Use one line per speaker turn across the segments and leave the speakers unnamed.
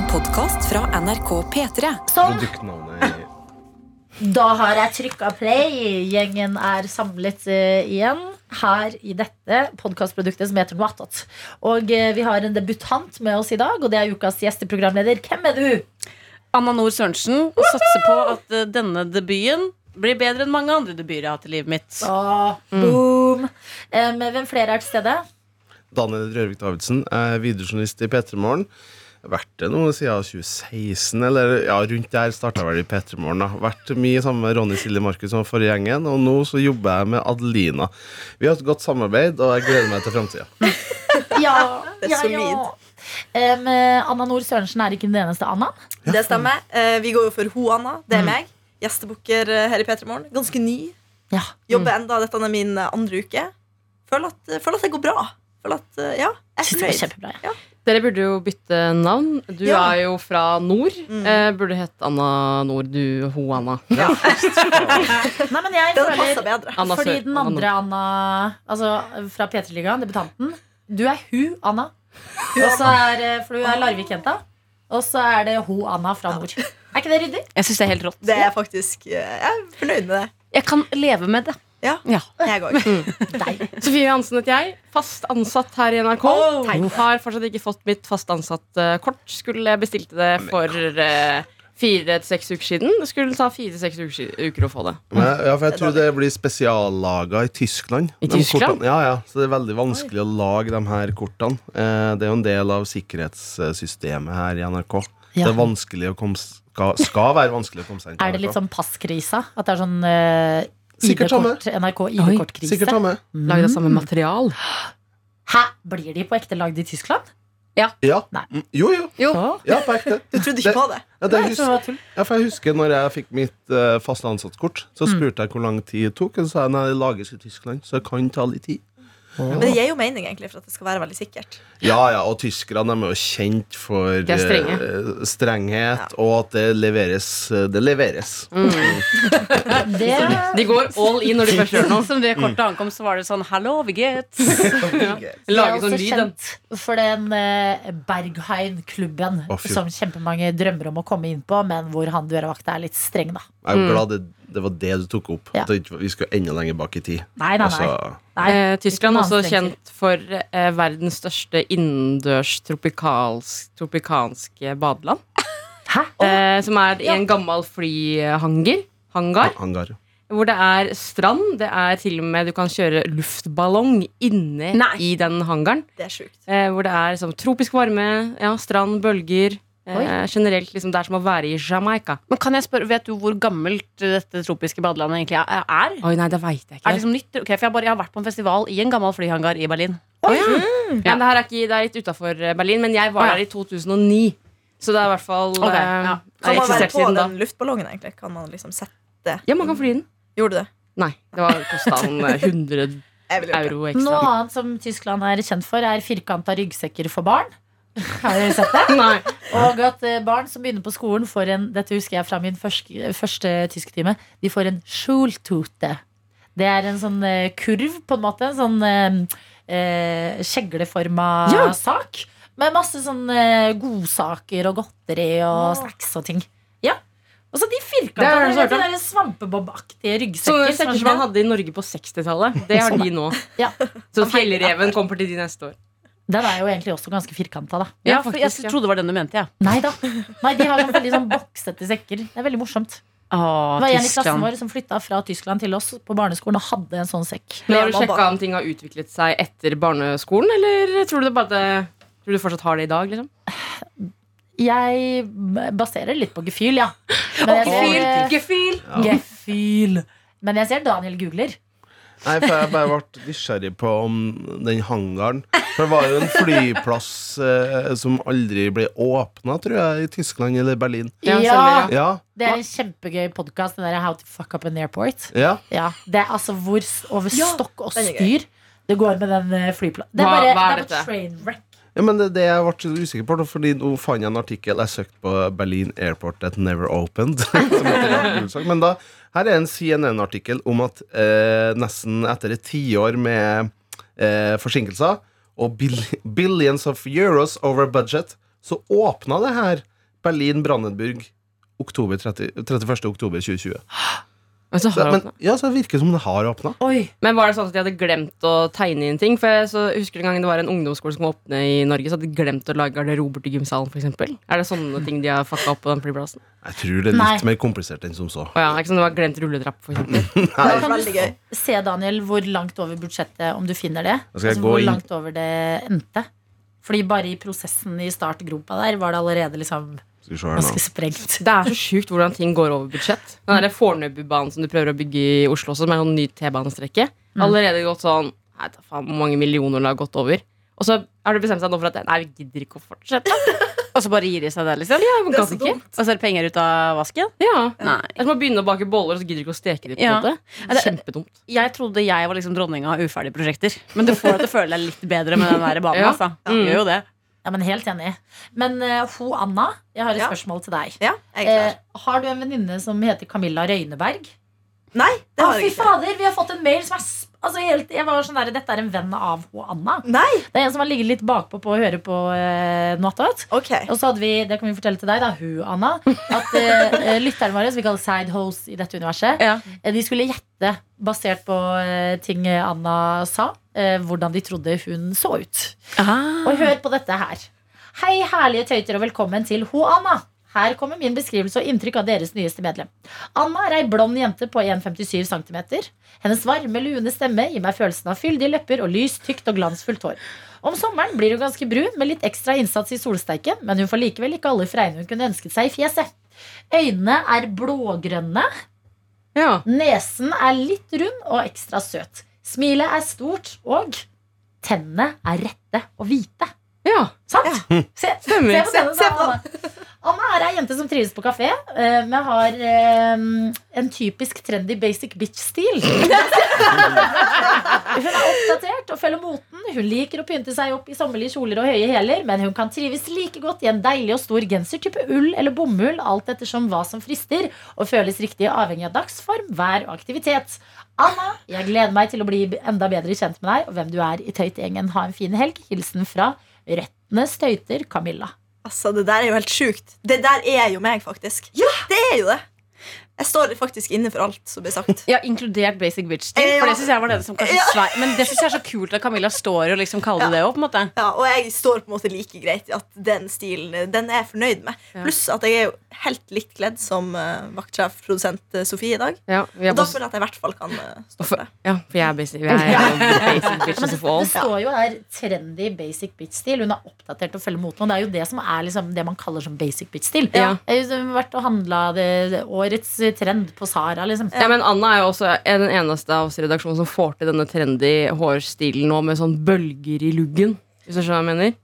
En podkast fra NRK P3.
Sånn, da har jeg trykka play. Gjengen er samlet eh, igjen her i dette podkastproduktet som heter Noatot. Og eh, vi har en debutant med oss i dag, og det er ukas gjesteprogramleder. Hvem er du?
Anna Nord Sørensen og satser på at eh, denne debuten blir bedre enn mange andre debuter jeg har hatt i livet mitt.
Åh, boom. Em, hvem flere er til stede?
Daniel Rørvik Davidsen. Er videojournalist i P3 Morgen. Vært det nå siden 2016, eller ja, rundt der starta vel i P3 Morgen. Vært mye sammen med Ronny Silje Markus som forrige gjengen, og nå så jobber jeg med Adelina. Vi har et godt samarbeid, og jeg gleder meg til framtida.
Ja,
Det er
ja,
solid.
ja. Eh, Anna Nord Sørensen er ikke den eneste Anna.
Det stemmer. Uh, vi går jo for Ho Anna. Det er meg. Gjestebukker eh, her i P3 Morgen. Ganske ny.
Ja.
Jobber enda. Dette er min eh, andre uke. Føler at, føler at det går bra. At, eh, ja, jeg er fornøyd.
kjempebra. Ja.
Dere burde jo bytte navn. Du
Ja.
er jo fra nord.
Mm.
Eh, burde hett Anna Nord, du ho Anna.
Nei, men jeg føler
bedre.
Anna
Fordi den andre Anna, altså fra P3-ligaen, debutanten Du er hu Anna. Og så er, eh, for du er Larvik-jenta. Og så er det ho Anna fra nord. Er ikke det ryddig?
Jeg syns det er helt rått.
Det er faktisk eh, Jeg er fornøyd med det.
Jeg kan leve med det.
Ja,
Ja.
jeg òg.
Mm.
Sofie Hansen heter jeg. Fast ansatt her i NRK.
Oh.
Har fortsatt ikke fått mitt fast ansatt-kort. Skulle bestilte det for eh, fire til seks uker siden. Det skulle ta fire til seks uker, uker å få det.
Men Ja, for jeg tror det blir spesiallaga i Tyskland.
I Tyskland?
Ja, ja, Så det er veldig vanskelig å lage de her kortene. Eh, Det er jo en del av sikkerhetssystemet her i NRK.
Ja.
Det er vanskelig å komme, skal, skal være vanskelig å komme seg inn
Er det litt sånn passkrisa? At det er sånn uh,
Sikkert samme.
NRK ID-kortkrise?
Sikkert samme.
Lagd av samme material.
Hæ? Blir de på ekte lagd i Tyskland?
Ja.
Nei.
Mm, Jo, jo.
Jo.
Ja, på ekte.
Du trodde ikke på det?
Ja, det
Nei, jeg
husker,
det
ja, for jeg husker når jeg fikk mitt uh, faste ansattkort, så spurte jeg hvor lang tid det tok. Og så sa jeg nei, det lages i Tyskland, så det kan ta litt tid.
Men det gir jo mening egentlig for at det skal være veldig sikkert.
Ja, ja, og tyskerne er jo kjent for
uh, strenghet,
eh, og at det leveres. eh, Det leveres.
Det,
De går all in når de først gjør noe.
Som det kortet ankom, så var det sånn Hello, vi get.
Ja.
det
Lage
også
sånn lyd.
kjent for den uh, Berghain-klubben
oh,
som kjempemange drømmer om å komme inn på, men hvor han dørvakta er litt streng, da.
Jeg er jo glad det, det var det du tok opp.
Ja.
At vi skulle enda lenger bak i tid.
Nei, nei, nei.
Altså,
nei.
Eh, Tyskland er også kjent for eh, verdens største innendørs tropikanske badeland.
Hæ?
Eh, som er i en gammel flyhanger. Hangar.
hangar.
Hvor det er strand. Det er til og med du kan kjøre luftballong inne
Nei.
i den hangaren.
Det er sjukt.
Eh, hvor det er sånn tropisk varme, ja, strand, bølger.
Oi.
Eh, generelt liksom Det er som å være i Jamaica.
Men kan jeg spørre, Vet du hvor gammelt dette tropiske badelandet egentlig er? er?
Oi, nei, det vet jeg
Er det
ikke.
liksom nytt? Okay, for jeg, bare, jeg har vært på en festival i en gammel flyhangar i Berlin.
Å, ja. Ja, det her er ikke Det er litt utafor Berlin, men jeg var
her
der i 2009. Så det er i hvert fall
okay.
eh,
ja.
Kan man være på
siden
den luftballongen, egentlig? Kan man liksom sette
Ja, man kan fly den.
Gjorde du det?
Nei, det var kosta sånn eh, 100 euro ekstra.
Noe annet som Tyskland er kjent for, er firkanta ryggsekker for barn. Har dere sett det?
Nei.
Og at eh, barn som begynner på skolen, får en Dette husker jeg fra min første, første tysktime. De får en schultute. Det er en sånn eh, kurv, på en måte. En sånn eh, eh, kjegleforma
Ja.
sak. Med masse sånn eh, godsaker og godteri og snacks og ting. Ja. Og så de firkanta, der svampebob-aktige ryggsekker.
sekker som man hadde i Norge på 60-tallet. Det har de nå.
Ja.
Så fjellreven kommer til de neste år.
Den er jo egentlig også ganske firkanta, da.
Ja, for Jeg
faktisk, ja.
trodde det var den du mente. Ja.
Nei da. Nei, de har sånn veldig sånn boksete sekker. Det er veldig morsomt.
Åh,
Det var en i klassen vår som flytta fra Tyskland til oss på barneskolen og hadde en sånn sekk.
Men har du sjekka om ting har utviklet seg etter barneskolen, eller tror du det bare det, Tror du fortsatt har det i dag? liksom?
Jeg baserer litt på gefühl, ja. Men jeg ser,
Gefühl.
gefühl. Men jeg ser Daniel googler.
Nei, for jeg bare ble nysgjerrig på om den hangaren For det var jo en flyplass eh, som aldri ble åpna, tror jeg, i Tyskland eller Berlin.
Ja,
Ja,
Ja,
Det er en kjempegøy podkast, den der How to fuck up an airport.
ja.
Ja, Det er altså hvor over stokk og styr det går med den flyplassen. Det er bare,
hva er
det er
dette?
train wreck.
Ja, men det, det jeg ble usikker på, Fordi nå fant jeg en artikkel jeg søkte på Berlin Airport That Never Opened. Men da, her er en CNN-artikkel om at eh, nesten etter et tiår med eh, forsinkelser og bill billions of euros over budget, så åpna det her Berlin, Brandenburg. Oktober 30, 31. oktober 2020.
Men, så
Så,
har
men,
men,
ja, så det virker som det har åpna.
Men var det sånn at de hadde glemt å tegne inn ting? For jeg så husker en gang det var en ungdomsskole som åpne i Norge, så hadde de glemt å lage garderober til gymsalen, f.eks. Er det sånne ting de har fucka opp på den flyplassen?
Jeg tror det er
Nei.
litt mer komplisert enn som så.
Oh, ja, ikke sånn det var glemt rulletrapp, f.eks.
Da kan du se, Daniel, hvor langt over budsjettet, om du finner det.
Skal jeg
Altså,
gå
hvor
inn-
langt over det endte. Fordi bare i prosessen i startgropa der var det allerede liksom
Se her nå.
sprengt.
Det er så sjukt hvordan ting går over budsjett. Den der Fornebubanen som du prøver å bygge i Oslo også, som er en ny T-banestrekke. Allerede gått sånn Nei, ta faen hvor mange millioner det har gått over. Og så har du bestemt seg nå for at Nei, vi gidder ikke å fortsette.
Og så bare gir de seg der, liksom?
Ja, men
Det er så
ikke.
Og så er det penger ut av vasken?
Ja.
Nei.
Det er som å begynne å bake boller, og så gidder du ikke å steke dem. på en
Ja.
måte. Kjempedumt.
Jeg trodde jeg var liksom dronninga av uferdige prosjekter. Men du får at til å føle deg litt bedre med den der banen.
Ja.
Altså.
Mm.
Gjør jo det.
Ja, men Helt enig. Men uh, ho Anna, jeg har et
Ja.
spørsmål til deg.
Ja, jeg er
Eh, har du en venninne som heter Camilla Røyneberg?
Nei, det har
ah,
jeg ikke.
Fy fader, vi har fått en mail som er altså, helt, Jeg var sånn der, Dette er en venn av ho Anna.
Nei,
Det er en som har ligget litt bakpå på å høre på uh, noe
Okay.
Og så hadde vi, det kan vi fortelle til deg, da, hun Anna, at uh, lytterne våre, som vi kaller side host i dette universet,
Ja.
eh, de skulle gjette, basert på uh, ting Anna sa, uh, hvordan de trodde hun så ut. Og hør på dette her. Hei, herlige tøyter, og velkommen til Ho Anna. Her kommer min beskrivelse og inntrykk av deres nyeste medlem. Anna er ei blond jente på 1,57 cm. Hennes varme, lune stemme gir meg følelsen av fyldige lepper og lyst, tykt og glansfullt hår. Om sommeren blir hun ganske brun med litt ekstra innsats i solsteiken, men hun får likevel ikke alle fregnene hun kunne ønsket seg i fjeset. Øynene er blågrønne,
Ja.
nesen er litt rund og ekstra søt. Smilet er stort, og tennene er rette og hvite.
Ja.
Sant? Se, se
Stemmer.
denne,
Se- se på.
Anna. Anna er ei jente som trives på kafé, Vi men har eh, en typisk trendy basic bitch-stil. Hun er oppdatert og følger moten. Hun liker å pynte seg opp i sommerlige kjoler og høye hæler, men hun kan trives like godt i en deilig og stor genser type ull eller bomull, alt ettersom hva som frister, og føles riktig avhengig av dagsform, vær og aktivitet. Anna, jeg gleder meg til å bli enda bedre kjent med deg og hvem du er i Tøytegjengen. Ha en fin helg. Hilsen fra Røttenes støyter Camilla.
Altså, det der er jo helt sjukt. Det der er jo meg, faktisk. Det er jo det. Jeg står faktisk inne for alt som blir sagt.
Ja, Inkludert basic bitch-stil.
Ja.
For det syns jeg var det som kanskje
Ja.
svei- Men det synes jeg er så kult at Camilla står og liksom kaller det det òg.
Ja, og jeg står på en måte like greit i at den stilen Den er jeg fornøyd med.
Ja.
Pluss at jeg er jo helt likt kledd som uh, vaktsjef, produsent eh, Sofie i dag.
Ja, vi er
Og da føler jeg at jeg i hvert fall kan uh, stå for det.
ja, for jeg er basic, jeg er basic bitches
as
of
det, står jo her trendy basic bitch-stil. Hun er oppdatert og følger moten. Og det er jo det som er liksom det man kaller som basic bitch-stil.
Ja.
Jeg har vært og handla årets trend på Sara, liksom.
Ja, men Anna er jo også den eneste av oss i redaksjonen som får til denne trendy hårstilen nå med sånn bølger i luggen. Hvis du skjønner hva jeg mener?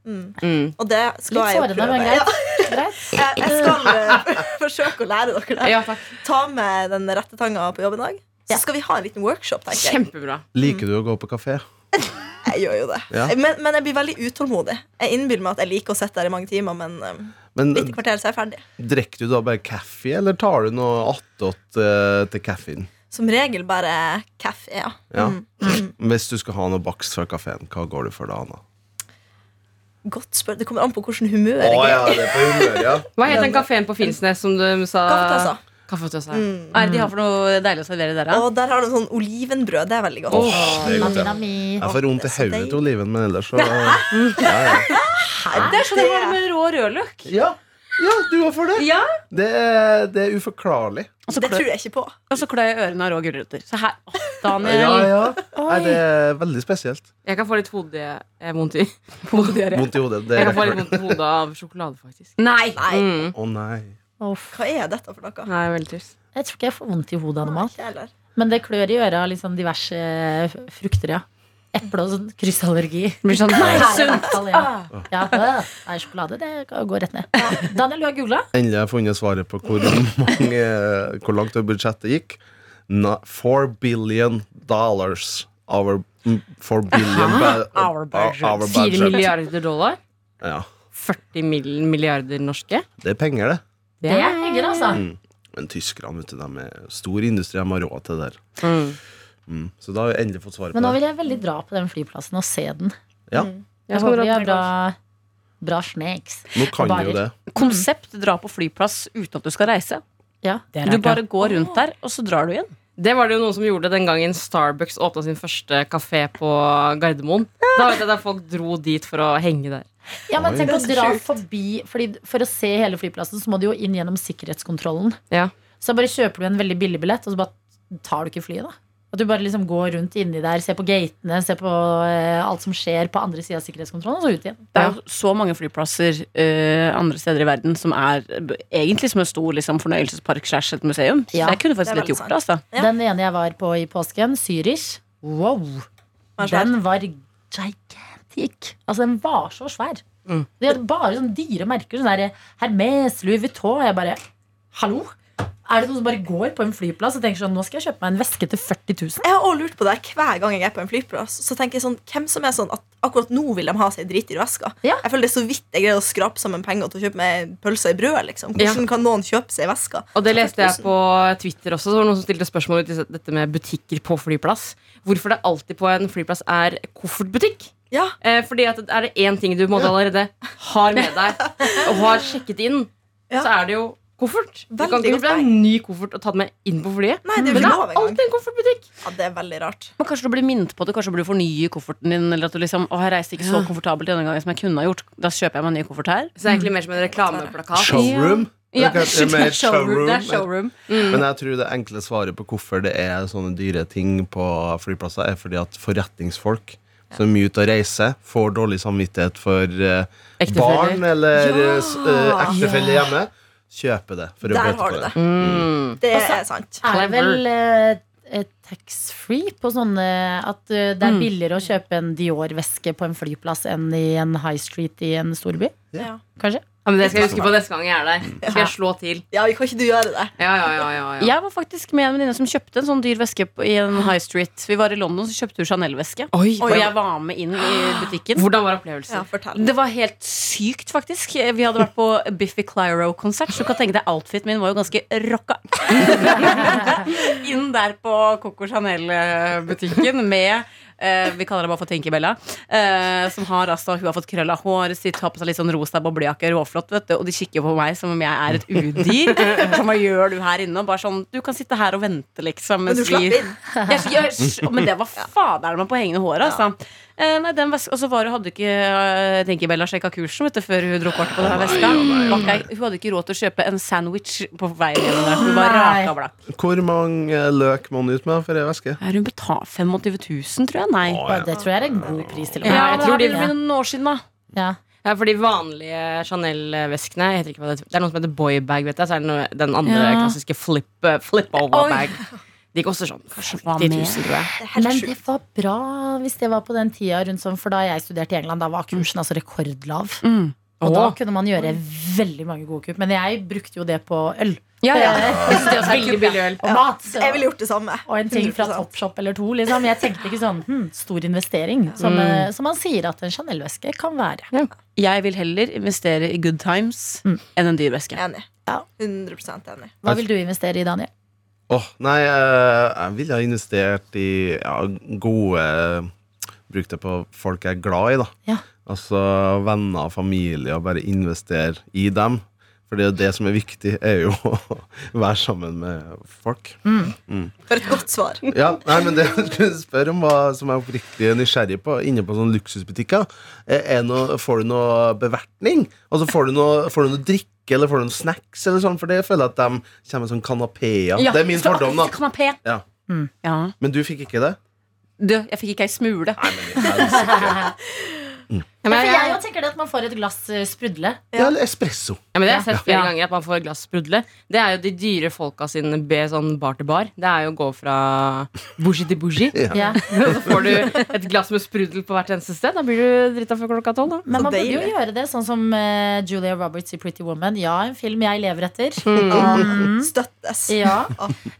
Mm.
Mm.
Og det skal
Litt
jeg jo prøve.
men
Ja,
greit. greit.
jeg, jeg skal eh, forsøke å lære dere det.
Ja.
Ta med den rette tanga på jobb i dag. Så skal vi ha en liten workshop, tenker jeg.
Kjempebra.
Liker du å gå på kafé?
Jeg gjør jo det.
Ja.
Men, men jeg blir veldig utålmodig. Jeg innbiller meg at jeg liker å sitte der i mange timer, men um,
Men
litt kvarter så er jeg ferdig.
drikker du da bare kaffe, eller tar du noe attåt eh, til kaffen?
Som regel bare kaffe, ja.
Ja.
Mm.
Hvis du skal ha noe bakst fra kafeen, hva går du for da, Anna?
Godt spør. Det kommer an på hvordan humør jeg er.
det er på humør, ja.
Hva het den kafeen på Finnsnes som du sa?
Kaffetassa.
Kaffetøssa.
Mm.
Hva er det de har for noe deilig å servere der, da?
Og der har du sånn olivenbrød. Det er veldig godt.
Oh, det er godt, ja. Jeg får vondt i
Det er
hodet til oliven, men ellers så ja, ja.
Det er sånn det har det med rå rødløk.
ja, ja, du var for det.
Ja.
Det er, det er uforklarlig.
Altså,
Det tror jeg ikke på.
og så klør jeg ørene av rå gulrøtter. Så her, oh, Daniel.
Ja, ja. Nei, det er veldig spesielt.
Jeg kan få litt vondt i.
Hodet.
Jeg
er
kan få litt vondt i hodet av sjokolade, faktisk.
Nei!
Nei,
Mm.
Å nei.
Uff.
hva er dette for noe?
Nei, veldig trist.
Jeg tror ikke jeg får vondt i hodet av normalt.
mat.
Men det klør i øret av liksom diverse eh, frukter, ja. Eple og sånn kryssallergi.
Blir sånn
Nei,
sunt.
Ja. Ja, øh, nei, sjokolade det går rett ned. Daniel, du har googla?
Endelig har jeg funnet svaret på hvor, mange, hvor langt budsjettet gikk. Four billion dollars. Our mm, four billion
Our budget.
our
Fire
budget.
milliarder dollar.
Ja,
40 milliarder norske.
det er penger, det.
Det er penger, altså.
Mm. Men tyskerne, vet du, de er stor industri, de har råd til det der.
Mm.
Mm. Så da har vi endelig fått svaret på det.
Men nå vil jeg veldig dra på den flyplassen og se den.
Ja,
Jeg håper vi har bra, bra snakes.
nå kan vi jo det.
Konsept dra på flyplass uten at du skal reise.
Ja.
Du bare går rundt der, og så drar du igjen.
Det var det jo noen som gjorde den gangen Starbucks åpna sin første kafé på Gardermoen. Da vet jeg at folk dro dit for å henge der.
Ja, men tenk å dra forbi Fordi For å se hele flyplassen Så må du jo inn gjennom sikkerhetskontrollen
Ja.
Så bare kjøper du en veldig billig billett Og så bare tar du ikke flyet da At du bare liksom går rundt inni der Ser på gatene, ser på eh, alt som skjer På andre siden av sikkerhetskontrollen Og så ut igjen
Det er jo så mange flyplasser eh, andre steder i verden som er egentlig som en stor liksom, fornøyelsespark slash et museum. Så
Ja,
jeg kunne faktisk
er
gjort det. Altså.
Ja.
Den ene jeg var på i påsken Zürich Wow. Den var gigantic Altså den var så svær
Mm.
De hadde bare sånne dyre merker Sånn der Hermes, Louis Vuitton Jeg bare, hallo? Er det noen som bare går på en flyplass og tenker sånn Nå skal jeg kjøpe meg en veske til 40 000
Jeg har også lurt på det hver gang jeg er på en flyplass. Så tenker jeg sånn, Hvem som er sånn at akkurat nå vil de ha seg drit i veska?
Ja.
Jeg føler det er så vidt jeg greier å skrape sammen penger til å kjøpe meg pølser i brød. liksom
Ja.
Hvordan kan noen kjøpe seg veska?
Og det leste jeg på Twitter også. Så var det noen som stilte spørsmål om dette med butikker på flyplass. Hvorfor det alltid på en flyplass er koffertbutikk.
Ja,
Eh, fordi at er det én ting du på en måte allerede har med deg og har sjekket inn,
Ja.
så er det jo koffert. Du kan ikke kjøpe en ny koffert og ta den med inn på flyet.
Nei, det er
Men det er alltid en koffertbutikk.
Ja, det er veldig rart.
Men kanskje du blir minnet på det, kanskje du burde fornye kofferten din. Eller at du liksom, å, jeg reiste ikke så komfortabelt denne gangen som jeg kunne ha gjort. Da kjøper jeg meg en ny koffert her.
Så det er egentlig mer som en reklameplakat.
Showroom?
Ja,
Det er showroom.
Det er showroom.
Men jeg tror det enkle svaret på hvorfor det er sånne dyre ting på flyplasser, er fordi at forretningsfolk som er mye ute og reiser, får dårlig samvittighet for
uh,
barn eller
Ja.
uh, ektefelle hjemme. Kjøper det for å
Der
bøte
har du
det.
det.
Mm.
Det
Altså,
er sant.
Er det vel uh, eh, tax-free på sånne At eh, det er
Mm.
billigere å kjøpe en Dior-veske på en flyplass enn i en high street i en storby?
Ja.
Kanskje?
Ja, men det skal jeg huske på neste gang jeg er der. Skal jeg slå til.
ja, kan ikke du gjøre det?
Ja, ja, ja, ja, ja.
Jeg var faktisk med en venninne som kjøpte en sånn dyr veske i en high street. Vi var i London, så kjøpte hun Chanel-veske.
Oi,
Og jeg var med inn i butikken.
Hvordan var opplevelsen?
Ja.
Det var helt sykt, faktisk. Vi hadde vært på Biffy Clyro-konsert, så du kan tenke deg outfiten min var jo ganske rocka. Inn der på Coco Chanel-butikken med eh, vi kaller det bare for Tenky-Bella. Eh, som har altså, hun har fått krølla håret sitt, har på seg litt sånn rosa boblejakke, råflott, vet du. Og de kikker på meg som om jeg er et udyr. Så hva gjør du her inne? Og bare sånn, du kan sitte her og vente, liksom.
Men du slapp inn.
jeg, jeg, men det var faderen meg på hengende håret, altså. Eh, nei, den veska, og så var, hadde ikke jeg tenker Bella sjekka kursen vet du, før hun dro kort på denne veska. Var Hun hadde ikke råd til å kjøpe en sandwich på veien gjennom der. Hun var raka blakk.
Hvor mange løk må hun ut med for ei veske?
Er hun betalt 25 000, tror jeg? Nei.
Å,
ja. Det tror jeg er en god pris til å
Ja,
med.
jeg
det
tror
er
de-
vel noen år siden, da.
Ja.
Ja, for de vanlige Chanel-veskene Det det er noe som heter boybag. vet jeg Så er det noe, den andre
Ja.
klassiske flip, eh, flip-over-bag. De koster sånn
hva
40 000, tror jeg.
Det
Men det var bra hvis det var på den tida rundt sånn, For da jeg studerte i England, da var kursen altså rekordlav.
Mm.
Og da kunne man gjøre veldig mange gode kupp. Men jeg brukte jo det på øl.
Ja, ja.
Eh,
det er
Veldig billig øl.
Og mat. så-
Jeg ville gjort det samme.
Og en ting fra Topshop eller to. Liksom. Jeg tenkte ikke sånn hm, stor investering, som, mm. som man sier at en Chanel-veske kan være.
Jeg vil heller investere i good times
Mm.
enn en dyr veske.
Enig.
Ja.
100% enig.
Hva vil du investere i, Daniel?
Åh, nei, eh, jeg ville ha investert i ja, gode Bruk det på folk jeg er glad i, da.
Ja.
Altså venner og familie, og bare investere i dem. For det er jo det som er viktig, er jo å være sammen med folk.
For et godt svar.
Ja, nei, men det du spør om hva som jeg er oppriktig nysgjerrig på, inne på sånne luksusbutikker, er, er noe, får du noe bevertning? Altså får du noe, får du noe drikke, eller får du noen snacks, eller sånn? For det føler jeg at de kommer med sånn kanapeer. det er min fordom, da.
Kanapé.
Ja.
Ja.
Men du fikk ikke det?
Du, jeg fikk ikke ei smule.
Nei, men i helsike.
Ja,
Ja,
jeg,
jeg jo tenker det at man får et glass eh, sprudle.
Ja, eller espresso.
ja, men det har jeg sett flere
Ja.
ganger at man får et glass sprudle. Det er jo de dyre folka sin be, sånn bar til bar. Det er jo å gå fra bougie til bougie.
Ja.
Ja.
Og så får du et glass med sprudel på hvert eneste sted. Da blir du drita før klokka tolv.
Men man burde jo gjøre det, sånn som uh, Julia Roberts i Pretty Woman. Ja, en film jeg lever etter.
Mm. Støttes.
Ja.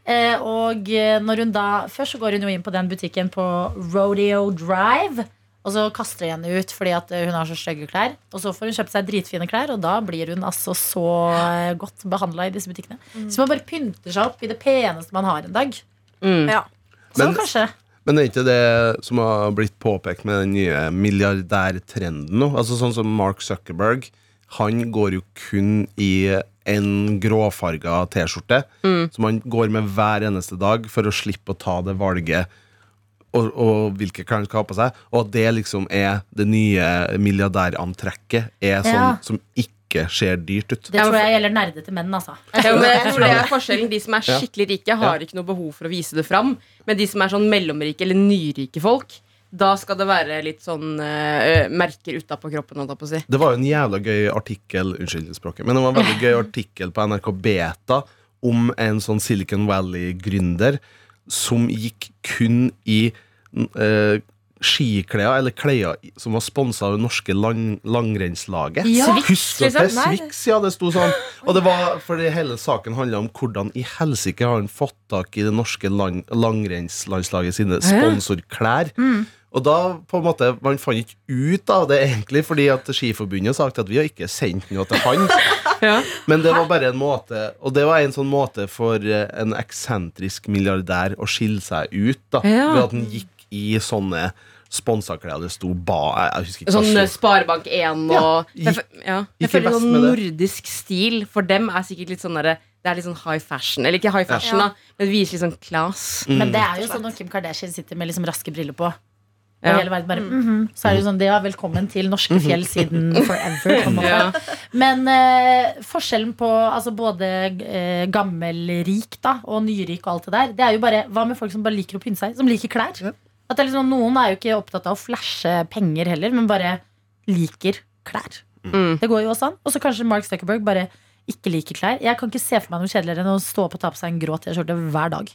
Eh, og når hun da Først så går hun jo inn på den butikken på Rodeo Drive. Og så kaster de henne ut fordi at eh, hun har så stygge klær. Og så får hun kjøpt seg dritfine klær, og da blir hun altså så eh, godt behandla i disse butikkene. Så man bare pynter seg opp i det peneste man har en dag.
Mm.
Ja.
Så
Men-
kanskje
Men er ikke det som har blitt påpekt med den nye milliardærtrenden nå? Altså Sånn som Mark Zuckerberg Han går jo kun i en gråfarga T-skjorte, som han går med hver eneste dag for å slippe å ta det valget og, og hvilke klær han skal ha på seg. Og at det liksom er det nye milliardærantrekket, er sånn
Ja.
som ikke ser dyrt ut.
Det tror jeg gjelder nerdete menn, altså.
Ja, jeg tror det er forskjellen De som er skikkelig rike, har ikke noe behov for å vise det fram. Men de som er sånn mellomrike eller nyrike folk, da skal det være litt sånn uh, merker utapå kroppen. holdt på å si.
Det var jo en jævla gøy artikkel Unnskyld språket, men det var en veldig gøy artikkel på NRK Beta om en sånn Silicon Valley-gründer som gikk kun i eh, skiklær, eller klær som var sponsa av det norske lang, langrennslaget.
Ja.
Du
liksom?
Swix, ja, det sto sånn. Og det var fordi hele saken handla om hvordan i helsike har han fått tak i det norske lang, langrennslandslaget sine sponsorklær. Og da på en måte Man fant ikke ut av det egentlig, fordi at Skiforbundet sa at vi har ikke sendt noe til han.
Ja.
Men det var bare en måte Og det var en sånn måte for eh, en eksentrisk milliardær å skille seg ut. da
Ja.
Ved at han gikk i sånne sponsa klær. Det sto ba Jeg, jeg ikke
Sånn eh, Sparebank1 og
Ja,
Jeg, ja. jeg føler sånn nordisk stil for dem er sikkert litt sånn derre Det er litt sånn high fashion. Eller ikke high fashion,
Ja.
da, men det viser litt sånn class.
Men det er jo sånn når Kim Kardashian sitter med liksom raske briller på. Og
Ja.
hele verden bare, mhm. Så er det jo sånn, det er velkommen til norske fjell siden forever. På en måte.
Ja.
Men eh, forskjellen på altså både eh, gammelrik da, og nyrik og alt det der, det er jo bare Hva med folk som bare liker å pynte seg? Som liker klær?
Ja.
At det er liksom, Noen er jo ikke opptatt av å flashe penger heller, men bare liker klær.
Mm.
Det går jo også an. Og så kanskje Mark Zuckerberg bare ikke liker klær. Jeg kan ikke se for meg noe kjedeligere enn å stå opp og ta på seg en grå T-skjorte hver dag.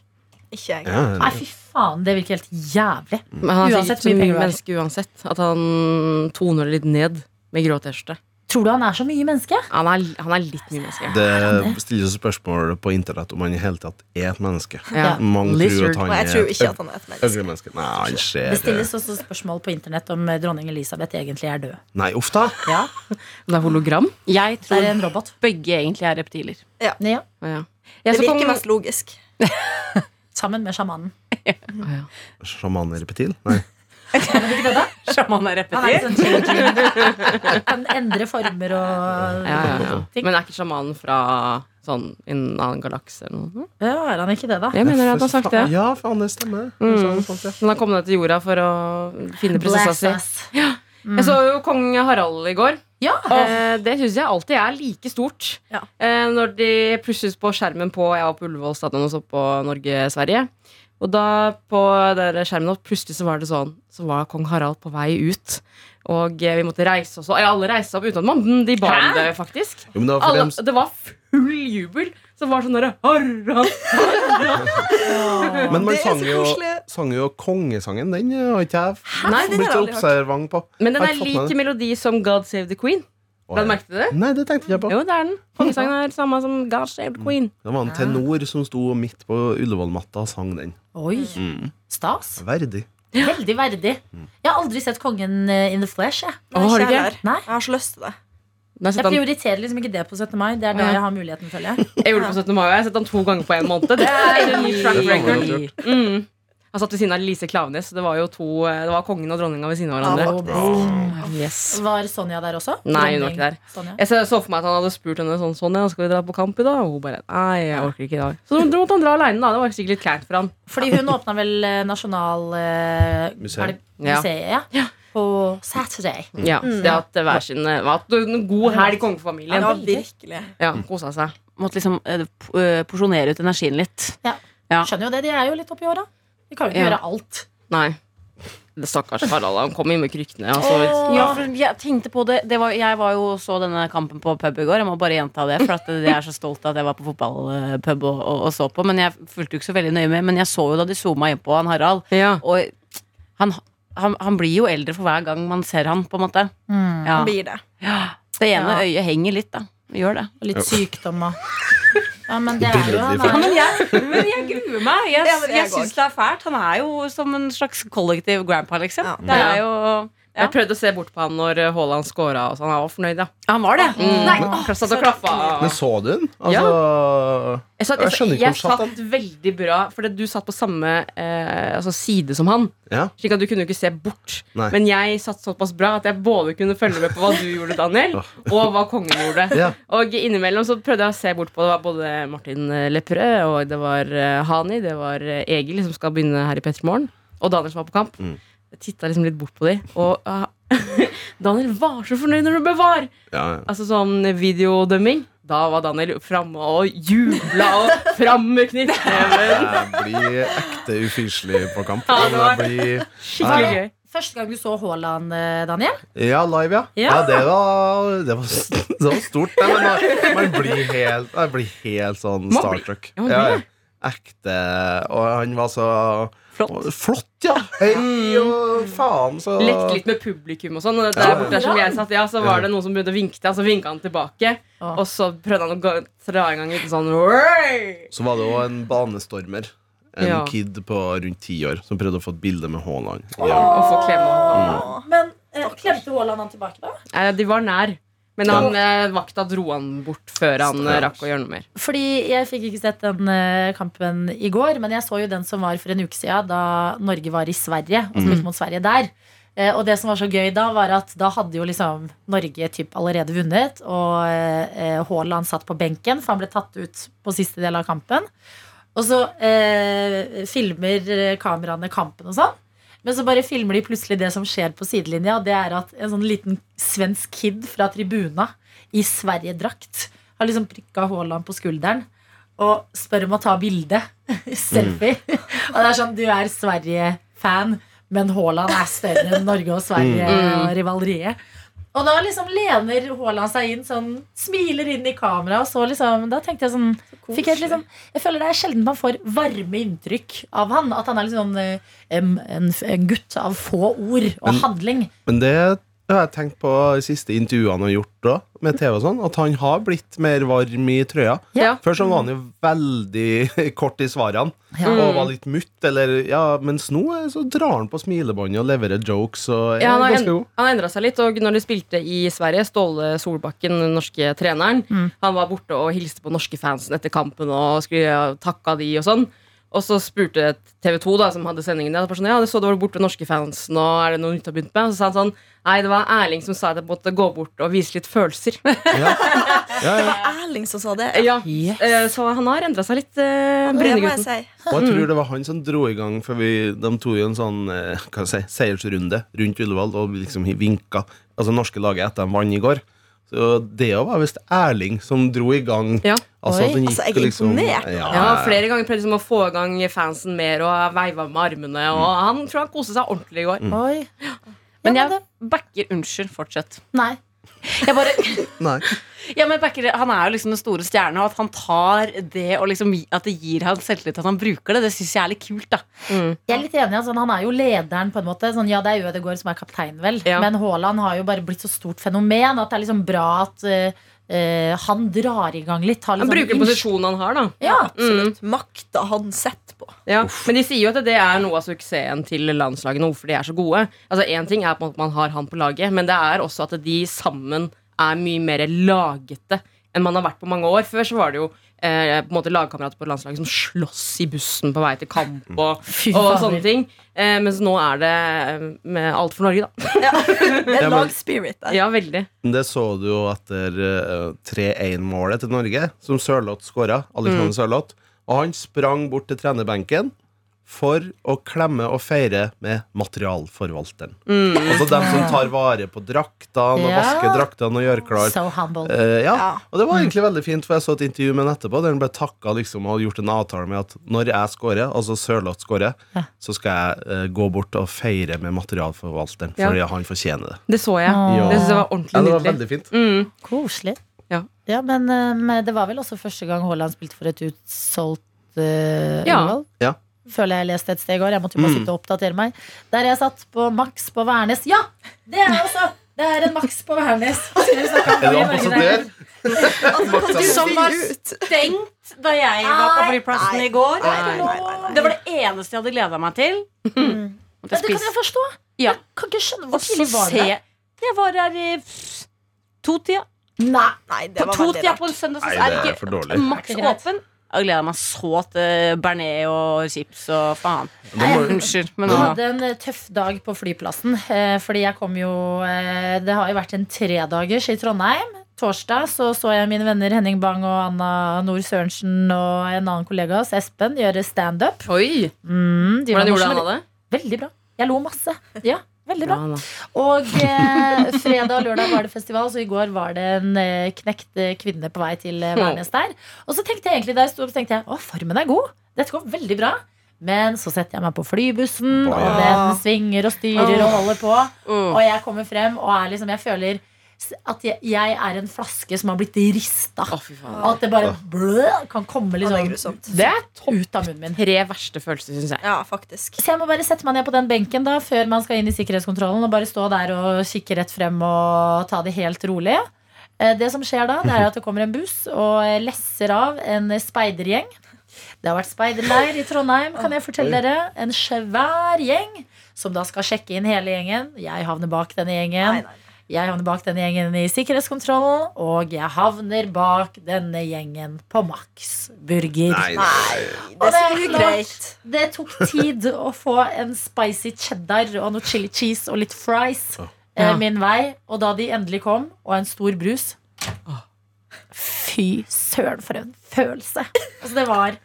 Ikke jeg.
Ja,
Nei, fy faen, det virker helt jævlig.
Men han
Uansett
så
mye
mye
penger du har.
menneske uansett. At han toner det litt ned med grå T-skjorte.
Tror du han er så mye menneske?
Han, er- han er litt mye menneske.
Det stilles spørsmål på internett om han i hele tatt er et menneske.
Ja.
Mange tror at han
jeg tror ikke at han er et menneske.
Nei, han
Det stilles også spørsmål på internett om eh, dronning Elisabeth egentlig er død.
Nei, uff da.
Ja,
Det er hologram.
Jeg
Det er
tror
en robot.
begge egentlig er reptiler.
Ja,
Ja. ja.
Det
så
virker
kom-
mest logisk.
Sammen med sjamanen.
Ja.
Sjaman er repetil? Nei.
Sjaman er
Han er
repetir.
sånn changing. Kan endre former og
Ja, ja, ja.
ting.
Men er ikke sjamanen fra sånn en annen galakse eller noe?
Ja, er han ikke det, da?
Jeg mener at han har sagt det.
Ja, faen, det stemmer.
Mm.
Sånn.
Han har kommet ned til jorda for å finne prinsessa
Bless
si.
Us.
Jeg så jo kong Harald i går.
Ja.
Eh, det syns jeg alltid er like stort.
Ja.
Eh, når de plutselig på skjermen på Jeg var på Ullevål stadion og så på Norge-Sverige. Og da på der skjermen opp, plutselig så var det sånn Så var kong Harald på vei ut. Og vi måtte reise oss opp. Alle reiste opp opp at man De ba om det, faktisk.
Jo, men det var
Alle, det var full jubel. som var sånn derre ja.
men man sang jo, sang jo kongesangen. Den har ikke jeg
Nei,
har
blitt
jeg hørt.
observant på.
Men den er
like
lik melodi som God Save the Queen. La du merke til det?
Nei, det tenkte jeg på.
Jo, det er den. Kongesangen er samme som God Save the Queen.
Det var en tenor som sto midt på Ullevålmatta og sang den.
Oi,
Mm.
stas.
Verdig.
Veldig verdig. Jeg har aldri sett Kongen eh, in the flesh. Jeg,
Å, har du
ikke
ikke?
Nei.
Jeg har så lyst til det.
Jeg prioriterer liksom ikke det på 17. mai. Det er da
Ja.
jeg har muligheten, føler jeg.
Jeg gjorde det på 17. mai, og jeg har sett han to ganger på en måned. Det er en ny track record. Mm. Han satt ved siden av Lise Klaveness. Det var jo to Det var kongen og dronninga ved siden av hverandre.
faktisk.
Yes.
Var Sonja der også?
Nei, hun var ikke der.
Sonja.
Jeg så for meg at han hadde spurt henne sånn Sonja, skal vi dra på kamp i dag? Og hun bare Nei, jeg orker ikke i dag. Så da måtte han dra aleine, da. Det var sikkert litt kleint for han.
Fordi hun åpna vel Nasjonalmuseet? Nasjonal eh, er
Ja.
Museet, ja. På Saturday.
Ja, Det at hver sin eh, en god helg, kongefamilien.
Ja, virkelig.
Ja, Kosa seg.
Måtte liksom eh, eh, porsjonere ut energien litt. Ja.
Skjønner jo det, de er jo litt oppi åra. De kan jo ikke
Ja.
gjøre alt.
Nei. Det Stakkars Harald. Han kom inn med kryktene. Altså. så,
Ja, jeg tenkte på det, det var, Jeg var jo så denne kampen på pub i går. Jeg må bare gjenta det, for at jeg er så stolt av at jeg var på fotballpub og, og, og så på. Men jeg fulgte jo ikke så veldig nøye med. Men jeg så jo da de zooma inn på han Harald.
ja.
Og han, han, han blir jo eldre for hver gang man ser han, på en måte. Ja.
Blir det.
Det ene
Ja.
øyet henger litt, da. Gjør det.
Og litt sykdom og Ja, men det er jo han er.
Ja, Men jeg, men jeg gruer meg. Jeg,
Ja, jeg
jeg syns det er fælt. Han er jo som en slags kollektiv grandpa, liksom. Det er jo Ja.
Jeg prøvde å se bort på han når eh, Haaland scora, og så Han var fornøyd, ja.
Han var det.
Mm.
Nei,
Klapp- satt og klappa.
Men så du den? Altså
Jeg, satt,
Jeg skjønner ikke
jeg
hvor satt
satt veldig bra, for du satt på samme eh, altså side som han.
Ja.
Slik at du kunne jo ikke se bort.
Nei.
Men jeg satt såpass bra at jeg både kunne følge med på hva du gjorde, Daniel, og hva kongen gjorde.
Ja.
Og innimellom så prøvde jeg å se bort på Det var både Martin Lepperød, og det var eh, Hani, det var eh, Egil, som skal begynne her i P3 Morgen, og Daniel som var på kamp.
Mm.
Titta liksom litt bort på dem. og uh, Daniel var så fornøyd når du ble var!
Ja, ja.
Altså sånn videodømming. Da var Daniel framme og jubla og fram med knyttneven.
Jeg blir ekte ufyselig på kamp.
Ja, det var-
blir
Skikkelig gøy.
Første gang du så Haaland, eh, Daniel?
Ja, live, ja.
Ja.
ja. det, var, det, var, det var stort. Nei, men man, man blir helt, man, blir helt sånn starstruck.
Ja.
Ekte. Og han var så
Flott.
Flott, ja! Hey, og faen, så
Lekte litt med publikum og sånn. Og der borte der som jeg satt, ja, så var det noen som begynte å vinke til og så vinka han tilbake. Og så prøvde han å gå, dra i gang en sånn «Oi!»
Så var det òg en banestormer. En
Ja.
kid på rundt ti år som prøvde å få et bilde med Haaland.
Og
Ja.
få klemme.
Men eh, klemte Haaland han tilbake, da?
Eh, De var nær. Men han, ja. vakta dro han bort før han eh, rakk å gjøre noe mer.
Fordi jeg fikk ikke sett den eh, kampen i går, men jeg så jo den som var for en uke siden, da Norge var i Sverige og spilte mot Sverige der. Eh, og det som var så gøy da, var at da hadde jo liksom Norge typ allerede vunnet, og eh, Haaland satt på benken, for han ble tatt ut på siste del av kampen. Og så eh, filmer eh, kameraene kampen og sånn. Men så bare filmer de plutselig det som skjer på sidelinja. Det er at en sånn liten svensk kid fra tribuna i Sverige-drakt har liksom prikka Haaland på skulderen og spør om å ta bilde. Selfie. og det er sånn, du er Sverige-fan, men Haaland er større enn Norge og Sverige og rivaleriet. Og da liksom lener Haaland seg inn, sånn, smiler inn i kamera. Og så liksom, da tenkte jeg sånn fikk jeg, liksom, jeg føler det er sjelden man får varme inntrykk av han. At han er liksom en, en, en gutt av få ord og
Men-
handling.
Men det har jeg tenkt på de siste intervjuene han har gjort da, med TV og sånn, at han har blitt mer varm i trøya.
Ja.
Før så var han jo veldig kort i svarene
Ja.
og var litt mutt, eller ja, mens nå så drar han på smilebåndet og leverer jokes og er
Ja, han har
ganske god.
han endra seg litt, og når de spilte i Sverige, Ståle Solbakken, den norske treneren,
Mm.
han var borte og hilste på norske fansen etter kampen og skulle takka de og sånn. Og så spurte TV 2, da, som hadde sendingen der, sånn, ja, det så du var borte norske fansen, og er det noe nytt å begynt med? Og så sa han sånn, nei, det var Erling som sa at jeg måtte gå bort og vise litt følelser.
Ja, ja, ja.
Erling som sa det.
ja,
Yes.
eh, Så han har endra seg litt, eh,
Det må
Brynegutten.
jeg si.
Og jeg tror det var han som dro i gang, for vi, de tok jo en sånn eh, hva jeg si, seiersrunde rundt Ullevål og liksom vinka altså norske laget etter de vant i går. Så det var visst Erling som dro i gang.
Ja.
Altså, at gikk
Altså, jeg er
liksom,
imponert.
Ja, flere ganger prøvde liksom å få i gang fansen mer og veiva med armene. Og han tror han koste seg ordentlig i går.
Oi.
Men jeg backer Unnskyld, fortsett.
Nei.
Jeg bare,
Nei.
ja, men backer, Han er jo liksom den store stjerne, og at han tar det og liksom, at det gir han selvtillit, at han bruker det, det syns jeg er litt kult. da
Mm.
Jeg er litt enig, altså, Han er jo lederen, på en måte. Sånn, ja, det er Ødegaard som er kaptein, vel.
Ja.
Men Haaland har jo bare blitt så stort fenomen at det er liksom bra at eh, eh, han drar i gang litt.
Han
liksom
bruker posisjonen han har, da.
Ja.
Absolutt. Makta han setter på.
Ja, Men de sier jo at det er noe av suksessen til landslaget nå, hvorfor de er så gode. Altså Én ting er på at man har han på laget, men det er også at de sammen er mye mer lagete enn man har vært på mange år. Før så var det jo eh, på en måte lagkamerater på landslaget som slåss i bussen på vei til kamp og,
Fy
og sånne ting. Eh, mens nå er det eh, med alt for Norge, da.
Det er
lag
spirit der.
Ja, veldig.
Det så du jo etter eh, 3-1-målet til Norge, som Sørloth skåra. Alexander Sørloth. Og han sprang bort til trenerbenken for å klemme og feire med materialforvalteren. Altså dem som tar vare på draktene og
Ja.
vasker draktene og gjør klar.
So humble.
Eh, ja.
Ja.
Og det var egentlig veldig fint, for jeg så et intervju med ham etterpå der han ble takka liksom, og gjort en avtale med at når jeg scorer, altså Sørloth scorer,
Ja.
så skal jeg uh, gå bort og feire med materialforvalteren,
Ja.
fordi han fortjener det.
Det så jeg.
Åh.
Det jeg var ordentlig
Ja, det var veldig fint.
Mm.
Koselig.
Ja.
men, eh, men det var vel også første gang Haaland spilte for et utsolgt uh,
Ja.
Ja.
Føler jeg leste et sted i går. Jeg måtte jo bare
Mm.
sitte og oppdatere meg. Der jeg satt på Max på Værnes. Ja! Det er jeg også! Det er en Max på Værnes.
Du
Som var stengt da jeg var på flyplassen i går.
nei, nei, nei, nei.
Det var det eneste jeg hadde gleda meg til. Mm.
Men det kan jeg forstå.
Ja.
Jeg kan ikke skjønne
Og
hvor tidlig var det.
Jeg var her i to-tida.
Nei.
Nei, det var veldig
to-tida
rart.
på en søndag så er ikke maks åpen. Jeg gleder meg så til bearnés og chips og faen. Unnskyld, men
Jeg hadde en eh, tøff dag på flyplassen. eh, Fordi jeg kom jo eh, Det har jo vært en tredagers i Trondheim. Torsdag så så jeg mine venner Henning Bang og Anna Nord Sørensen og en annen kollega oss, Espen, gjøre standup. Mm,
Hvordan gjorde han det?
Veldig bra. Jeg lo masse. Ja, veldig bra.
Bra,
Og eh, fredag og lørdag var det festival, så i går var det en eh, knekt eh, kvinne på vei til eh, Værnes der. Og så tenkte jeg egentlig da jeg sto opp, tenkte jeg å, formen er god. Dette går veldig bra. Men så setter jeg meg på flybussen, og den svinger og styrer og holder på. Og jeg kommer frem og er liksom, jeg føler at jeg, jeg er en flaske som har blitt rista.
Oh.
Og at det bare blø, kan komme
Ja, det er
liksom.
Det er
ut av munnen min.
tre verste følelser, syns jeg.
Ja, faktisk.
Så jeg må bare sette meg ned på den benken da før man skal inn i sikkerhetskontrollen og bare stå der og kikke rett frem og ta det helt rolig. Eh, Det som skjer da, det er at det kommer en buss og lesser av en speidergjeng. Det har vært speiderleir i Trondheim, kan jeg fortelle dere. En svær gjeng som da skal sjekke inn hele gjengen. Jeg havner bak denne gjengen.
Nei, nei.
Jeg havner bak denne gjengen i sikkerhetskontrollen, og jeg havner bak denne gjengen på Max Burger.
Nei, nei.
Nei,
Og
det er
klart.
greit.
Det tok tid å få en spicy cheddar og noe chili cheese og litt fries eh, min vei. Og da de endelig kom, og en stor brus Fy søren, for en følelse! Altså, det var,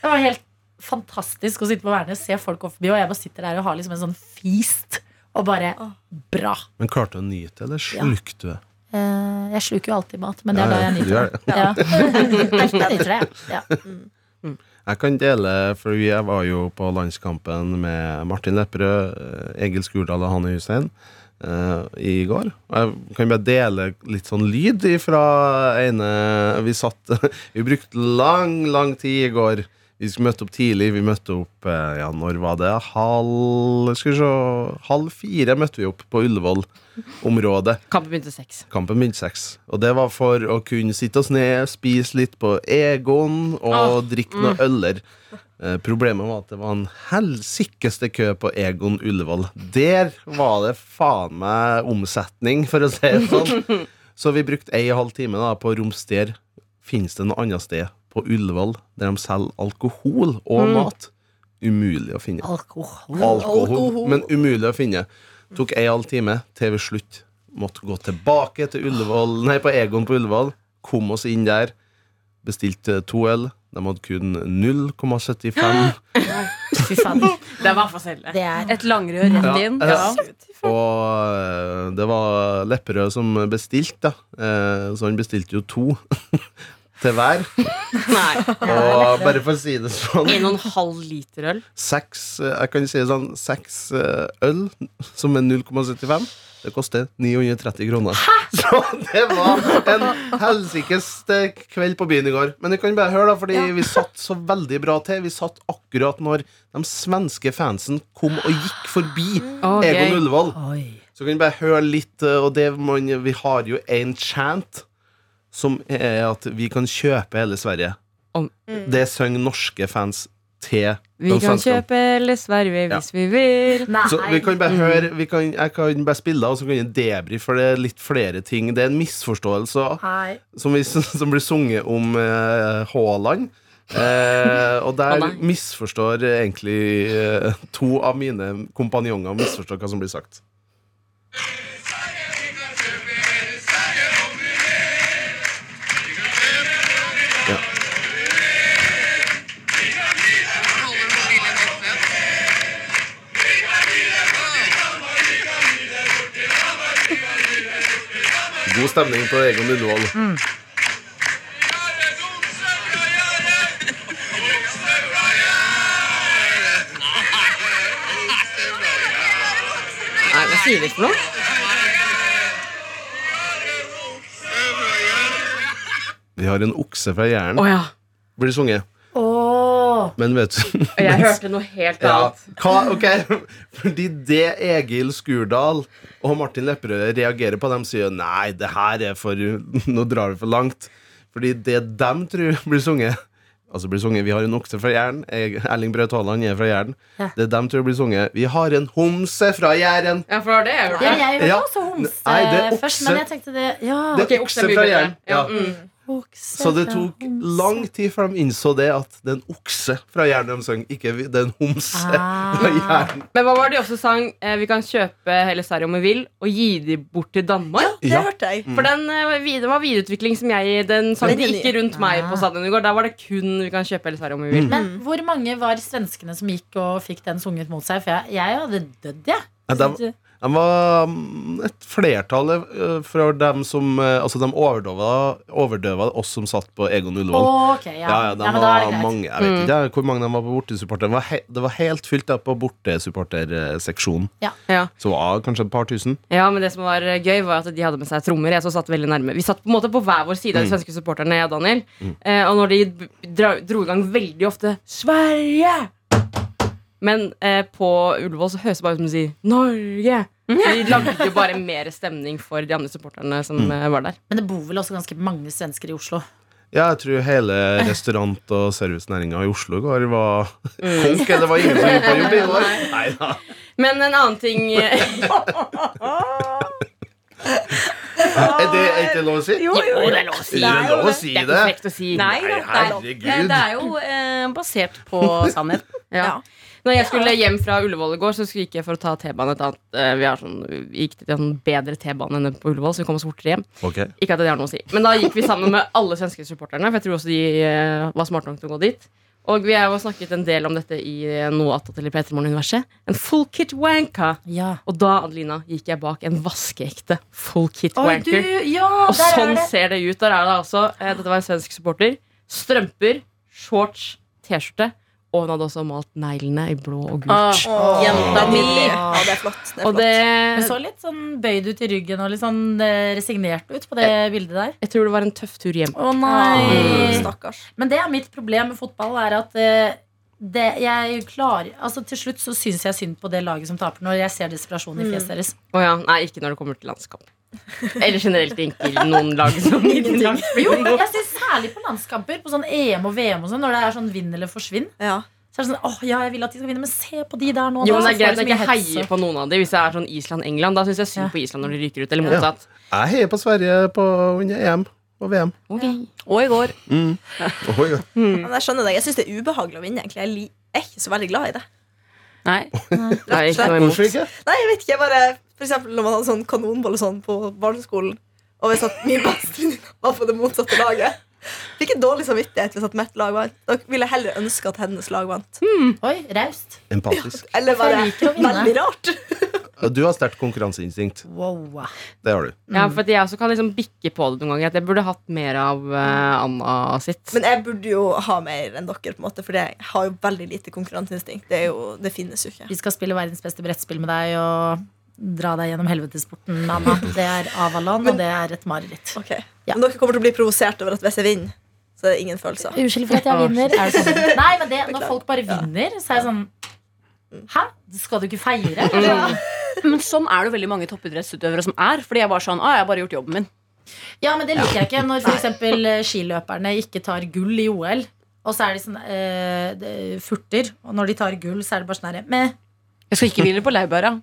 det var helt fantastisk å sitte på Værnes, se folk gå forbi, og jeg bare sitter der og har liksom en sånn feast. Og bare Bra.
Men klarte du å nyte, eller slukte du det?
Eh, jeg sluker jo alltid mat, men det er
Ja,
da jeg nyter det. Ja. Jeg nyter det, ja.
Jeg kan dele, for jeg var jo på landskampen med Martin Lepperød, eh, Egil Skurdal og Hanne Hussein eh, i går. Og jeg kan bare dele litt sånn lyd fra ene Vi satt Vi brukte lang, lang tid i går. Vi skulle møte opp tidlig. Vi møtte opp eh, Ja, når var det? Halv Skal vi se Halv fire møtte vi opp på Ullevål-området.
Kampen begynte seks.
Kampen begynte seks. Og det var for å kunne sitte oss ned, spise litt på Egon og drikke noe øller. Eh, problemet var at det var en helsikeste kø på Egon Ullevål. Der var det faen meg omsetning, for å si det sånn. Så vi brukte ei og en halv time da, på å romstere. Fins det noe annet sted på Ullevål der de selger alkohol og mat? Umulig å finne.
Alkohol.
Alkohol,
Alkohol.
men umulig å finne. Tok ei halv time til vi slutt måtte gå tilbake til Ullevål Nei, på Egon på Ullevål. Kom oss inn der. Bestilte to øl. De hadde kun 0,75.
Fy faen.
Det var for selv.
Det er
Et langrør rett inn.
ja.
Ja.
Og eh, det var Lepperød som bestilte, da. Eh, Så han bestilte jo to til hver.
Nei.
Og bare for å si det sånn
En og en halv liter øl.
Seks eh, Jeg kan si det sånn Seks eh, øl som er 0,75 Det koster 930 kroner Så det var en helsikes eh, kveld på byen i går Men du kan bare høre da Fordi vi satt så veldig bra til Vi satt akkurat når de svenske fansen Kom og gikk forbi
okay.
Egon. Ullevål
Oi.
Så kan vi bare høre litt Og det man, vi har jo en chant Som er at vi kan kjøpe hele Sverige
Om-
Det synger norske fans til
Vi
de
kan
svenskene.
kjøpe eller Sverige hvis vi vil.
Nei.
Så vi kan bare høre vi kan, Jeg kan bare spille det, og så kan jeg debrife, for det er litt flere ting. Det er en misforståelse
Nei.
som, vi, som blir sunget om eh, Haaland. Eh, og der
Å, nei.
misforstår egentlig eh, to av mine kompanjonger misforstår hva som blir sagt. God stemning på Egon Ullevål.
Nei, hva sier de for noe?
Vi har en okse fra Jæren.
Oh, ja.
Blir det sunget. Men vet du
Og jeg hørte noe helt
Ja,
annet.
hva, okay. Fordi det Egil Skurdal og Martin Lepperød reagerer på, de sier nei, det her er for Nå drar vi for langt. Fordi det de tror blir sunget, Altså blir sunget Vi har en okse fra Jæren. Erling Braut Haaland er fra Jæren.
Ja.
Det dem tror blir sunget Vi har en homse fra Jæren.
Ja, for det det jeg hørte.
Ja, jeg hørte
Ja.
også homse
Nei, det er
først, men jeg tenkte det Ja,
Det er
okse
okse fra. Jæren.
Ja,
Ja.
mm.
Okse
Så det tok
homse.
lang tid før de innså det at det er en okse fra Jæren de sang, ikke det er en homse
Ah.
fra Jæren.
Men hva var det de også sang? Eh, vi kan kjøpe hele Sverige om vi vil, og gi de bort til Danmark.
Ja, Det
Ja.
hørte jeg.
For den eh, det var videreutvikling som jeg Den sang de ikke rundt meg
Ah.
på stadion i går. Der var det kun vi kan kjøpe hele Sverige om vi vil.
Men hvor mange var svenskene som gikk og fikk den sunget mot seg? For jeg, jeg hadde dødd, jeg.
Ja, de- var mm, et flertall eh, fra dem som eh, Altså, de overdøva, overdøva oss som satt på Egon Ullevål.
Ok, ja.
Ja, ja, de
ja,
var mange Jeg vet ikke mm. hvor mange de var på bortesupporter. Det var, he, det var helt fylt opp på bortesupporterseksjonen.
Ja.
Så det var kanskje et par tusen.
Ja, men det som var eh, gøy, var at de hadde med seg trommer. Jeg så satt veldig nærme Vi satt på en måte på hver vår side av de svenske supporterne, jeg og Daniel. Eh, og når de dro i gang veldig ofte 'Sverige'! Men eh, på Ullevål så høres det bare ut som de sier 'Norge'. Så de lagde jo bare mer stemning for de andre supporterne som eh, var der.
Men det bor vel også ganske mange svensker i Oslo.
Ja, jeg tror hele restaurant- og servicenæringa i Oslo i går var konk. eller Det var ingen som gikk på jobb i går. Nei da.
Men en annen ting
Er det er ikke lov å si?
Jo, jo, jo.
det er lov å si.
Det er lov å si
Det er
det.
ikke frekt å si.
Nei,
Nei,
det, er,
herregud.
det er jo eh, basert på sannheten.
Ja.
Ja.
Når jeg skulle hjem fra Ullevål i går, så gikk jeg for å ta T-banen et annet eh, Vi har sånn, gikk til en bedre T-bane enn på Ullevål, så vi kom oss fortere hjem.
Okay.
Ikke at det har noe å si. Men da gikk vi sammen med alle svenske supporterne, for jeg tror også de eh, var smarte nok til å gå dit. Og vi har jo snakket en del om dette i eh, noe attåtil eller P3 Morgen-universet. En full kit wanker.
Ja.
Og da, Adelina, gikk jeg bak en vaskeekte full kit
Oi, du,
wanker.
ja,
Og sånn
det.
ser det ut. Der er det altså Dette var en svensk supporter. Strømper, shorts, T-skjorte. Og hun hadde også malt neglene i blå og gult.
Ah,
Åh,
Jenta mi.
Ja, det er flott. Det er
og
flott.
det
Hun så litt sånn bøyd ut i ryggen og litt sånn eh, resignert ut på det bildet der.
Jeg tror det var en tøff tur hjem.
Å
Åh,
nei.
Stakkars.
Men det er mitt problem med fotball, er at eh, det, jeg klarer Altså Til slutt så syns jeg synd på det laget som taper, når jeg ser desperasjonen i fjeset deres.
Å ja, Nei, ikke når det kommer til landskamp. Eller generelt ikke noen lag som
Jo, jeg synes særlig på landskamper, på sånn EM og VM og sånn, når det er sånn vinn eller forsvinn.
Ja.
Så er det sånn, åh, ja, jeg vil at de skal vinne, men se på de der nå.
Jo, men det er greit at jeg ikke heier på noen av dem. Hvis jeg er sånn Island-England, da syns jeg synd på Island når de ryker ut. Eller motsatt.
Jeg heier på Sverige på under EM og VM.
Og i går.
Oi, ja.
Men jeg skjønner det. Jeg syns det er ubehagelig å vinne. egentlig Jeg er ikke så veldig glad i det.
Nei.
Nei, ikke.
Hvorfor ikke?
Nei, jeg vet ikke, jeg bare For eksempel når man hadde sånn kanonball og sånn på barneskolen, og hvis at min bestevenninne var på det motsatte laget Fikk en dårlig samvittighet hvis at mitt lag vant. Da ville jeg heller ønske at hennes lag vant.
Oi, raust.
Empatisk.
Eller
liker å vinne.
veldig rart?
Du har sterkt konkurranseinstinkt.
Wow.
Det har du.
Ja, for at jeg også kan liksom bikke på det noen ganger. At jeg burde hatt mer av uh, Anna sitt.
Men jeg burde jo ha mer enn dere, på en måte for jeg har jo veldig lite konkurranseinstinkt. Det, er jo, det finnes jo ikke.
Vi skal spille verdens beste brettspill med deg og dra deg gjennom helvetesporten, Anna. Det er Avalon, og det er et mareritt.
Okay.
Ja.
Men dere kommer til å bli provosert over at hvis jeg vinner, så er det ingen følelser.
Unnskyld for at jeg vinner. Er det sånn? Nei, men det, når folk bare vinner, så er jeg sånn Hæ? Skal du ikke feire?
Men sånn er det veldig mange toppidrettsutøvere som er. Fordi jeg var sånn, ah, jeg har bare gjort jobben min.
Ja, men det liker jeg ikke. Når f.eks. skiløperne ikke tar gull i OL, og så er de sånn eh, furter, og når de tar gull, så er det bare sånn herre Meh.
Jeg skal ikke hvile på laurbæra.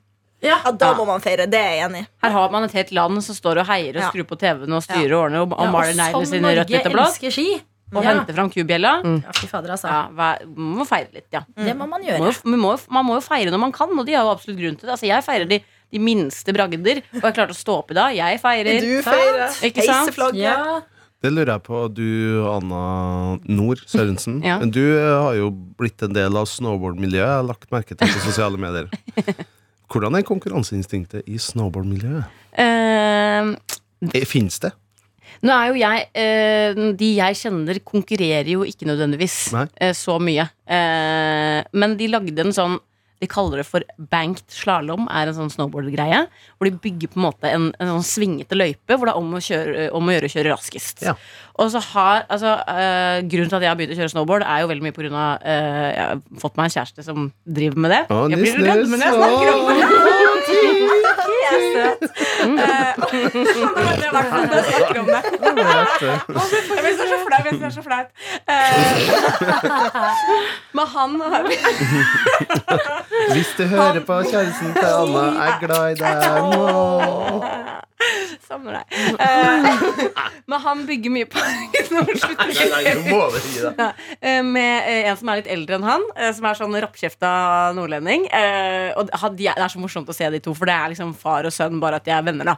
Ja.
Ja, da må man feire. Det er jeg enig i.
Her har man et helt land som står og heier og skrur på TV-en og styrer og ordner og, og
Ja,
maler neglene sine rødt, hvitt og blått.
elsker ski.
Og
Ja.
hente fram kubjella.
ja, fy fader, altså.
Ja, man må feire litt, ja.
Det må man gjøre.
må, jo- man må jo feire når man kan, og de har jo absolutt grunn til det. Altså, jeg feirer de, de minste bragder, og jeg klarte å stå opp i dag. Jeg feirer.
Du feirer.
Ikke sant?
Ja.
Det lurer jeg på, du Anna Nord Sørensen.
Ja.
Du eh, har jo blitt en del av snowboardmiljøet. Jeg har lagt merke til på sosiale medier. Hvordan er konkurranseinstinktet i snowboardmiljøet?
Uh,
Fins det?
Nå er jo jeg eh, De jeg kjenner, konkurrerer jo ikke nødvendigvis eh, så mye. Eh, men de lagde en sånn De kaller det for banked slalåm, er en sånn snowboard-greie. Hvor de bygger på en måte en, en sånn svingete løype hvor det er om å, kjøre, om å gjøre å kjøre raskest.
Ja.
Og så har, altså, eh, Grunnen til at jeg har begynt å kjøre snowboard, er jo veldig mye pga. Uh, jeg har fått meg en kjæreste som driver med det.
Å,
jeg blir redd men jeg snakker om det. Er søt. Eh, det er i hvert fall når jeg snakker om det. Jeg blir så flau. Jeg blir så flau. Men han har
Hvis du hører på kjæresten til Anna, er glad i deg. Åh.
Savner deg. Eh, Men han bygger mye på Nå slutter
Nei, nei, du må du gi deg.
Eh, med eh, en som er litt eldre enn han, eh, som er sånn rappkjefta nordlending. Eh, og de er- det er så morsomt å se de to, for det er liksom far og sønn, bare at de er venner. da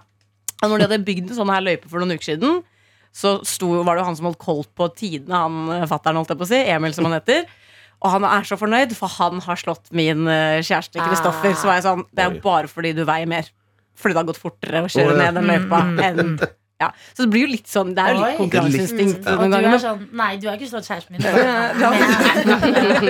Og når de hadde bygd en sånn her løype for noen uker siden, så sto, var det jo han som holdt koll på tidene, han fatter'n, holdt jeg på å si, Emil som han heter. Og han er så fornøyd, for han har slått min eh, kjæreste Kristoffer. Så var jeg sånn, det er jo bare fordi du veier mer. Fordi det har gått fortere å kjøre
oh, ja.
ned den løypa enn ja. Så det blir jo litt sånn, det er jo litt konkurranseinstinkt
Og du er sånn Nei, du har ikke slått kjæresten min.
Du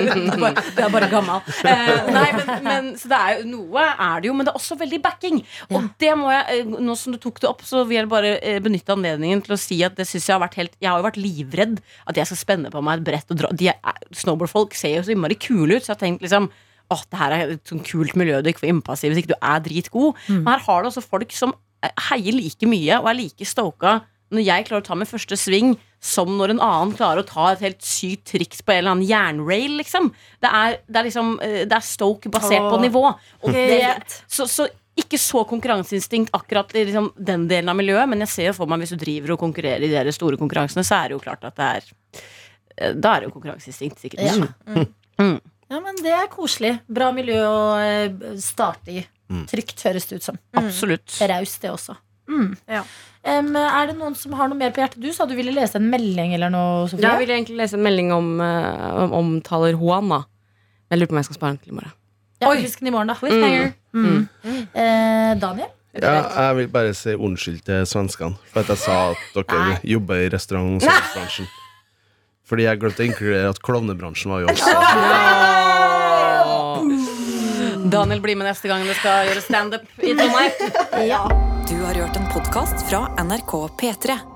er bare- du er bare gammel. Eh, nei, men, men, så det er jo, noe er det jo, men det er også veldig backing. Og det må jeg, eh, nå som du tok det opp, så vil jeg bare eh, benytte anledningen til å si at det synes jeg har vært helt Jeg har jo vært livredd at jeg skal spenne på meg et brett og dra de Snowboardfolk ser jo så innmari kule ut, så jeg har tenkt liksom Åh, det her er et sånn kult miljø du ikke får innpass i hvis ikke du er dritgod. Men her har du også folk som eh, heier like mye og er like stoka når jeg klarer å ta min første sving, som når en annen klarer å ta et helt sykt triks på en eller annen jernrail, liksom. Det er, det er liksom eh, Det er stoke basert på nivå.
Det
så, så ikke så konkurranseinstinkt akkurat i liksom, den delen av miljøet, men jeg ser jo for meg hvis du driver og konkurrerer i de store konkurransene, så er det jo klart at det er eh, Da er det jo konkurranseinstinkt, sikkert.
Ja. Ja, men det er koselig. Bra miljø å eh, starte i. Trygt, høres det ut som.
Absolutt.
Raust, det også. Mm.
Ja.
Um, er det noen som har noe mer på hjertet? Du sa du ville lese en melding eller noe, Sofie?
Jeg ville egentlig lese en melding om, eh, om omtaler Juan. da Jeg lurer på om jeg skal spare den til i morgen.
Ja, Husk den i morgen, da. Mm. Eh, Daniel?
Ja, jeg vil bare si unnskyld til svenskene for at jeg sa at dere
Nei.
jobber i restaurant- og servicebransjen. Fordi jeg glemte å inkludere at klovnebransjen var jo også
Daniel blir med neste gang det skal gjøre standup i Trondheim.
Ja.
Du har hørt en podkast fra NRK P3.